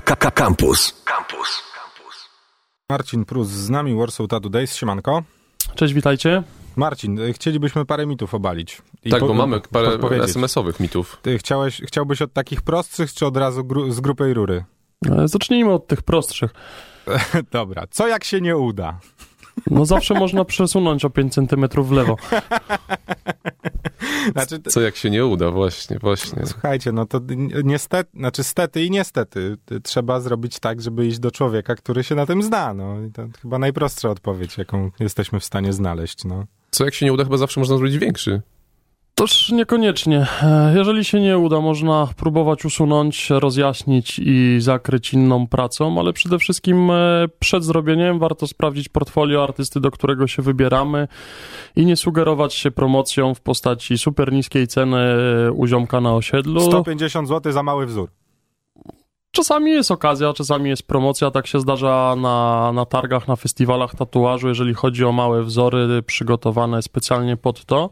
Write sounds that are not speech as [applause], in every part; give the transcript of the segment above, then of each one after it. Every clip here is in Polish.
Campus. Campus. Marcin Prus z nami, Warsaw Tattoo Days. Siemanko. Cześć, witajcie. Marcin, y, chcielibyśmy parę mitów obalić. I tak, po, bo mamy parę SMS-owych mitów. Ty chciałeś, chciałbyś od takich prostszych, czy od razu gru, z grubej rury? E, zacznijmy od tych prostszych. [laughs] Dobra. Co jak się nie uda? No zawsze [laughs] można przesunąć o 5 centymetrów w lewo. [laughs] Znaczy, Co jak się nie uda, właśnie, właśnie. Słuchajcie, no to niestety, znaczy stety i niestety trzeba zrobić tak, żeby iść do człowieka, który się na tym zna, no. I to chyba najprostsza odpowiedź, jaką jesteśmy w stanie znaleźć, no. Co jak się nie uda, chyba zawsze można zrobić większy. Toż niekoniecznie. E, jeżeli się nie uda, można próbować usunąć, rozjaśnić i zakryć inną pracą, ale przede wszystkim e, przed zrobieniem warto sprawdzić portfolio artysty, do którego się wybieramy i nie sugerować się promocją w postaci super niskiej ceny e, u ziomka na osiedlu. 150 zł za mały wzór. Czasami jest okazja, czasami jest promocja, tak się zdarza na, na targach, na festiwalach tatuażu, jeżeli chodzi o małe wzory przygotowane specjalnie pod to.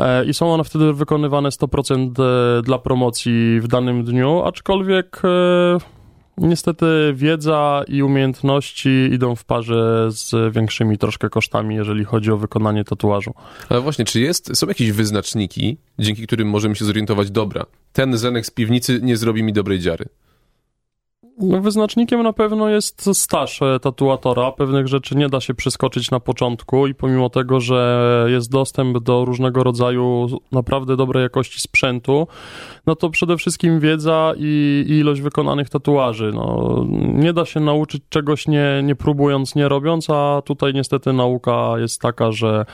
E, i są one wtedy wykonywane 100% e, dla promocji w danym dniu, aczkolwiek e, niestety wiedza i umiejętności idą w parze z większymi troszkę kosztami, jeżeli chodzi o wykonanie tatuażu. Ale właśnie, czy jest, są jakieś wyznaczniki, dzięki którym możemy się zorientować, dobra, ten zenek z piwnicy nie zrobi mi dobrej dziary? No, wyznacznikiem na pewno jest staż e, tatuatora. Pewnych rzeczy nie da się przeskoczyć na początku i pomimo tego, że jest dostęp do różnego rodzaju naprawdę dobrej jakości sprzętu, no to przede wszystkim wiedza i, i ilość wykonanych tatuaży. No, nie da się nauczyć czegoś nie, nie próbując, nie robiąc, a tutaj niestety nauka jest taka, że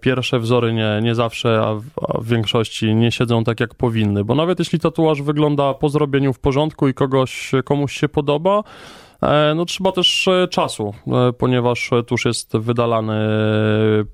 pierwsze wzory nie, nie zawsze, a w, a w, większości nie siedzą tak jak powinny, bo nawet jeśli tatuaż wygląda po zrobieniu w porządku i kogoś, komuś się podoba, E, no trzeba też e, czasu, e, ponieważ tusz jest wydalany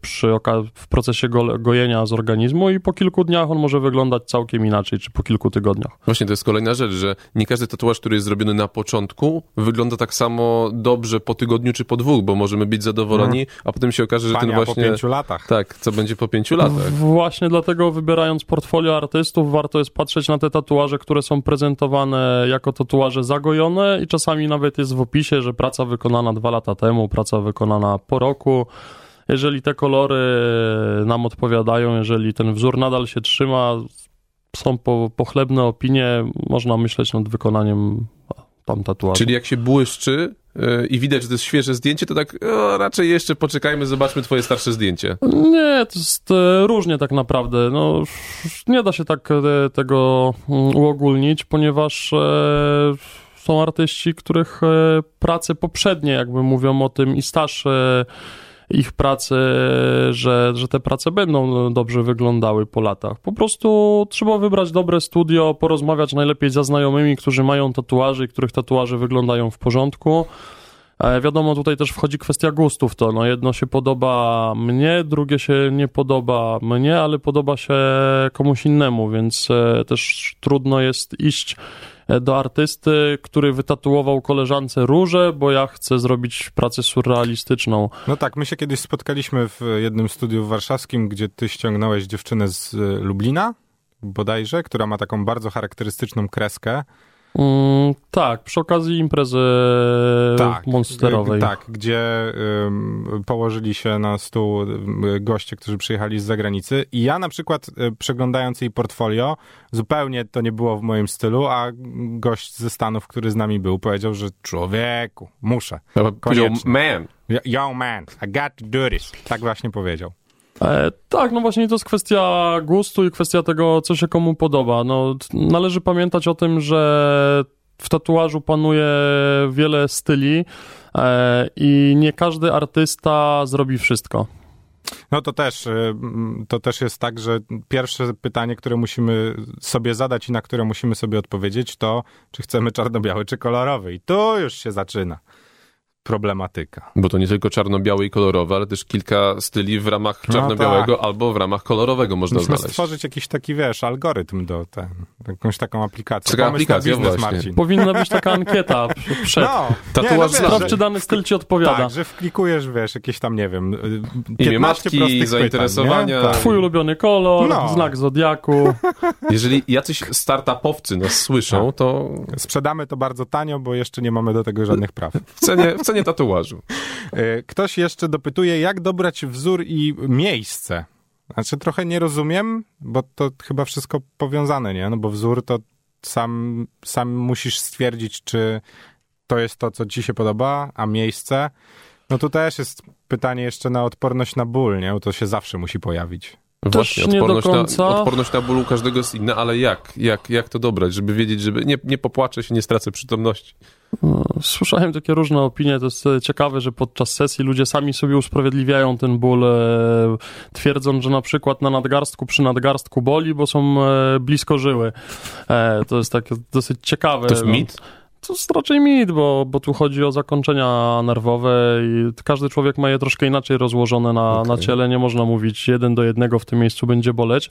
przy w procesie go gojenia z organizmu i po kilku dniach on może wyglądać całkiem inaczej, czy po kilku tygodniach. Właśnie, to jest kolejna rzecz, że nie każdy tatuaż, który jest zrobiony na początku, wygląda tak samo dobrze po tygodniu czy po dwóch, bo możemy być zadowoleni, hmm. a potem się okaże, że Pania ten właśnie... po pięciu latach. Tak, co będzie po pięciu latach. Właśnie dlatego wybierając portfolio artystów, warto jest patrzeć na te tatuaże, które są prezentowane jako tatuaże zagojone i czasami nawet jest w opisie, że praca wykonana dwa lata temu, praca wykonana po roku. Jeżeli te kolory nam odpowiadają, jeżeli ten wzór nadal się trzyma, są po, pochlebne opinie, można myśleć nad wykonaniem tam tatuażu. Czyli jak się błyszczy yy, i widać, że to jest świeże zdjęcie, to tak o, raczej jeszcze poczekajmy, zobaczmy twoje starsze zdjęcie. Nie, to jest e, różnie tak naprawdę. No, nie da się tak e, tego mm, uogólnić, ponieważ e, są artyści, których e, prace poprzednie jakby mówią o tym i staż e, ich pracy, że, że te prace będą dobrze wyglądały po latach. Po prostu trzeba wybrać dobre studio, porozmawiać najlepiej ze znajomymi, którzy mają tatuaże i których tatuaże wyglądają w porządku. E, wiadomo, tutaj też wchodzi kwestia gustów. To no, jedno się podoba mnie, drugie się nie podoba mnie, ale podoba się komuś innemu, więc też trudno jest iść E, do artysty, który wytatuował koleżance róże, bo ja chcę zrobić pracę surrealistyczną. No tak, my się kiedyś spotkaliśmy w jednym studiu warszawskim, gdzie ty ściągnąłeś dziewczynę z e, Lublina, bodajże, która ma taką bardzo charakterystyczną kreskę. Mm, tak, przy okazji imprezy tak, monsterowej. Tak, gdzie um, położyli się na stół goście, którzy przyjechali z zagranicy i ja na przykład y, przeglądając jej portfolio, zupełnie to nie było w moim stylu, a gość ze Stanów, który z nami był, powiedział, że człowieku, muszę. Powiedział, man. Yo man, I got to do this. Tak właśnie powiedział. E, tak, no właśnie to jest kwestia gustu i kwestia tego, co się komu podoba. No, należy pamiętać o tym, że w tatuażu panuje wiele styli e, i nie każdy artysta zrobi wszystko. No to też, y, to też jest tak, że pierwsze pytanie, które musimy sobie zadać i na które musimy sobie odpowiedzieć, to czy chcemy czarno-biały, czy kolorowy. I tu już się zaczyna. Problematyka. Bo to nie tylko czarno-białe i kolorowe, ale też kilka styli w ramach No czarno-białego tak. albo w ramach kolorowego można Musimy znaleźć. stworzyć jakiś taki, wiesz, algorytm do ten, jakąś taką aplikację. Taka Pomysł aplikacja, biznes, właśnie. Marcin. Powinna być taka ankieta pr- [laughs] przed. No, Tatuaż nie, no Sprawdź, czy dany styl ci odpowiada. Tak, że wklikujesz, wiesz, jakieś tam, nie wiem, y, 15 Imię matki, zainteresowania. Pytań? Tak. Twój ulubiony kolor, No. znak zodiaku. [laughs] Jeżeli jacyś startupowcy nas słyszą, Tak. to Sprzedamy to bardzo tanio, bo jeszcze nie mamy do tego żadnych praw. w cenie, w cenie tatuażu. Y, Ktoś jeszcze dopytuje, jak dobrać wzór i miejsce. Znaczy trochę nie rozumiem, bo to chyba wszystko powiązane, nie? No bo wzór to sam, sam musisz stwierdzić, czy to jest to, co ci się podoba, a miejsce, no to też jest pytanie jeszcze na odporność na ból, nie? Bo to się zawsze musi pojawić. Właśnie, nie do odporność, końca. Na, odporność na ból u każdego jest inna, ale jak? Jak, jak to dobrać, żeby wiedzieć, żeby nie, nie popłaczę się, nie stracę przytomności? No, Słyszałem takie różne opinie, to jest ciekawe, że podczas sesji ludzie sami sobie usprawiedliwiają ten ból, e, twierdząc, że na przykład na nadgarstku, przy nadgarstku boli, bo są e, blisko żyły. E, to jest takie dosyć ciekawe. To jest No, mit? To jest raczej mit, bo, bo tu chodzi o zakończenia nerwowe i każdy człowiek ma je troszkę inaczej rozłożone na, Okej. na ciele. Nie można mówić jeden do jednego w tym miejscu będzie boleć.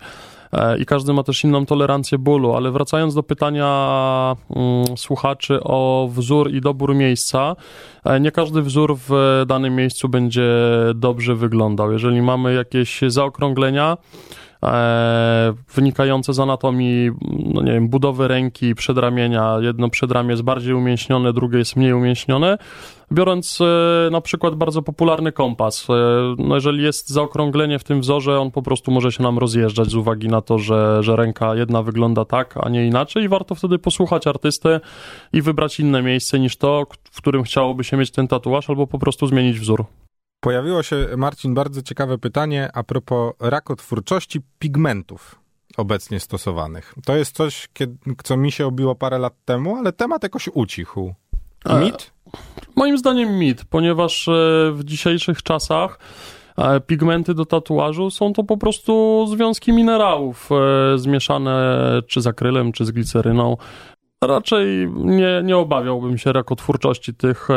E, I każdy ma też inną tolerancję bólu, ale wracając do pytania mm, słuchaczy o wzór i dobór miejsca, e, nie każdy wzór w danym miejscu będzie dobrze wyglądał. Jeżeli mamy jakieś zaokrąglenia, wynikające z anatomii, no nie wiem, budowy ręki, przedramienia. Jedno przedramię jest bardziej umięśnione, drugie jest mniej umięśnione. Biorąc e, na przykład bardzo popularny kompas, e, no jeżeli jest zaokrąglenie w tym wzorze, on po prostu może się nam rozjeżdżać z uwagi na to, że, że ręka jedna wygląda tak, a nie inaczej i warto wtedy posłuchać artysty i wybrać inne miejsce niż to, w którym chciałoby się mieć ten tatuaż, albo po prostu zmienić wzór. Pojawiło się, Marcin, bardzo ciekawe pytanie a propos rakotwórczości pigmentów obecnie stosowanych. To jest coś, co mi się obiło parę lat temu, ale temat jakoś ucichł. E, Mit? Moim zdaniem mit, ponieważ e, w dzisiejszych czasach e, pigmenty do tatuażu są to po prostu związki minerałów zmieszane czy z akrylem, czy z gliceryną. Raczej nie, nie obawiałbym się rakotwórczości tych,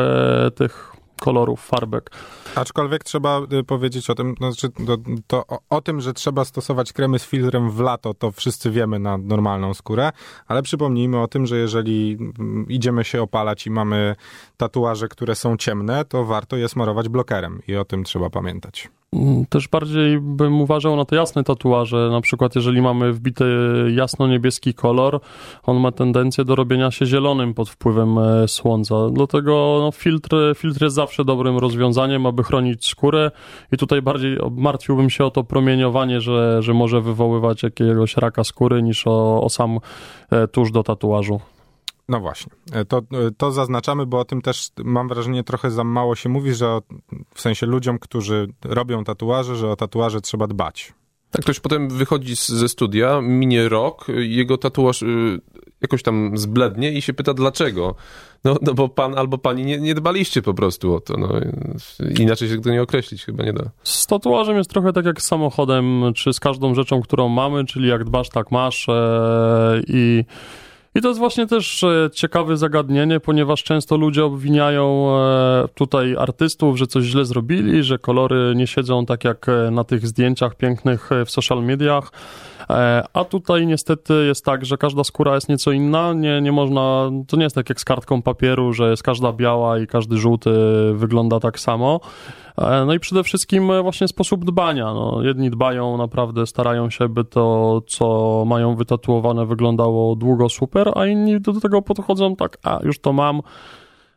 tych kolorów, farbek. Aczkolwiek trzeba y, powiedzieć o tym, znaczy to, to o, o tym, że trzeba stosować kremy z filtrem w lato, to wszyscy wiemy na normalną skórę, ale przypomnijmy o tym, że jeżeli mm, idziemy się opalać i mamy tatuaże, które są ciemne, to warto je smarować blokerem i o tym trzeba pamiętać. Mm, Też bardziej bym uważał na te jasne tatuaże. Na przykład, jeżeli mamy wbity jasno-niebieski kolor, on ma tendencję do robienia się zielonym pod wpływem e, słońca. Dlatego no, filtr, filtr jest zawsze dobrym rozwiązaniem, aby chronić skórę. I tutaj bardziej martwiłbym się o to promieniowanie, że, że może wywoływać jakiegoś raka skóry, niż o, o sam e, tusz do tatuażu. No właśnie, E, to, to zaznaczamy, bo o tym też mam wrażenie trochę za mało się mówi, że o, w sensie ludziom, którzy robią tatuaże, że o tatuaże trzeba dbać. Tak, ktoś potem wychodzi z, ze studia, minie rok, jego tatuaż y, jakoś tam zblednie i się pyta dlaczego. No, no bo pan albo pani nie, nie dbaliście po prostu o to. No. Inaczej się tego nie określić chyba nie da. Z tatuażem jest trochę tak jak z samochodem, czy z każdą rzeczą, którą mamy, czyli jak dbasz, tak masz. E, I, I to jest właśnie też e, ciekawe zagadnienie, ponieważ często ludzie obwiniają e, tutaj artystów, że coś źle zrobili, że kolory nie siedzą tak jak e, na tych zdjęciach pięknych w social mediach. A tutaj niestety jest tak, że każda skóra jest nieco inna. Nie, nie można, to nie jest tak jak z kartką papieru, że jest każda biała i każdy żółty wygląda tak samo. E, No i przede wszystkim e, właśnie sposób dbania. No, jedni dbają naprawdę, starają się, by to, co mają wytatuowane, wyglądało długo super, a inni do tego podchodzą tak, a już to mam,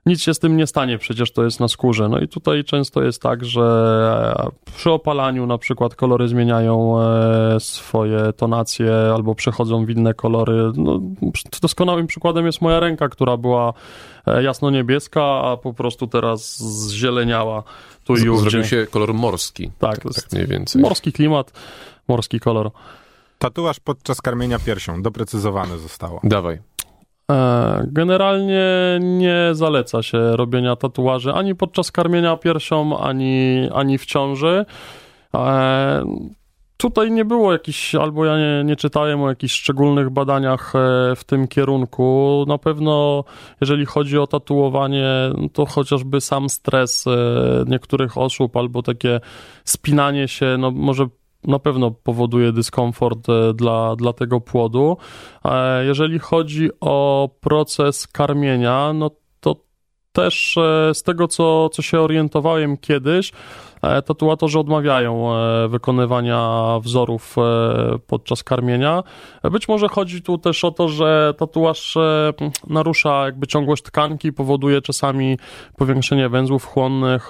nic się z tym nie stanie, przecież to jest na skórze. No i tutaj często jest tak, że przy opalaniu na przykład kolory zmieniają e, swoje tonacje albo przechodzą w inne kolory. No, doskonałym przykładem jest moja ręka, która była e, jasno-niebieska, a po prostu teraz zzieleniała tu i ówdzie. Zrobił się kolor morski. Tak, tak jest mniej więcej. morski klimat, morski kolor. Tatuaż podczas karmienia piersią, doprecyzowane zostało. Dawaj. E, Generalnie nie zaleca się robienia tatuaży ani podczas karmienia piersią, ani, ani w ciąży. E, tutaj nie było jakichś, albo ja nie, nie czytałem o jakichś szczególnych badaniach e, w tym kierunku. Na pewno, jeżeli chodzi o tatuowanie, to chociażby sam stres niektórych osób, albo takie spinanie się, no może na pewno powoduje dyskomfort e, dla, dla tego płodu. Jeżeli chodzi o proces karmienia, no to też z tego, co, co się orientowałem kiedyś, E, tatuatorzy odmawiają e, wykonywania wzorów e, podczas karmienia. Być może chodzi tu też o to, że tatuaż narusza jakby ciągłość tkanki, powoduje czasami powiększenie węzłów chłonnych.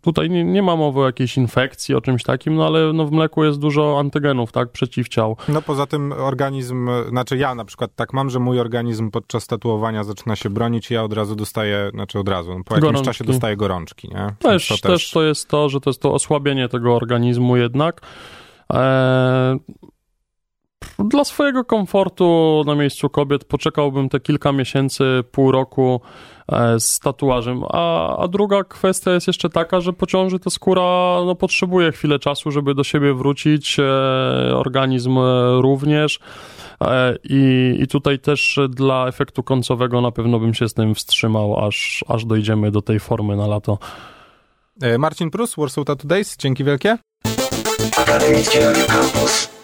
Tutaj nie, nie ma mowy o jakiejś infekcji, o czymś takim, no ale no w mleku jest dużo antygenów, tak, przeciwciał. No poza tym organizm, znaczy ja na przykład tak mam, że mój organizm podczas tatuowania zaczyna się bronić i ja od razu dostaję, znaczy od razu, no po jakimś gorączki. czasie dostaję gorączki, nie? Też, to też... też to jest to, że to jest to osłabienie tego organizmu jednak. Eee, dla swojego komfortu na miejscu kobiet poczekałbym te kilka miesięcy, pół roku e, z tatuażem. A, a druga kwestia jest jeszcze taka, że po ciąży ta skóra no, potrzebuje chwilę czasu, żeby do siebie wrócić, e, organizm e, również. I, I tutaj też dla efektu końcowego na pewno bym się z tym wstrzymał, aż, aż dojdziemy do tej formy na lato. Marcin Prus, Warsaw Tattoo Days, dzięki wielkie. Akademickie Radio Campus.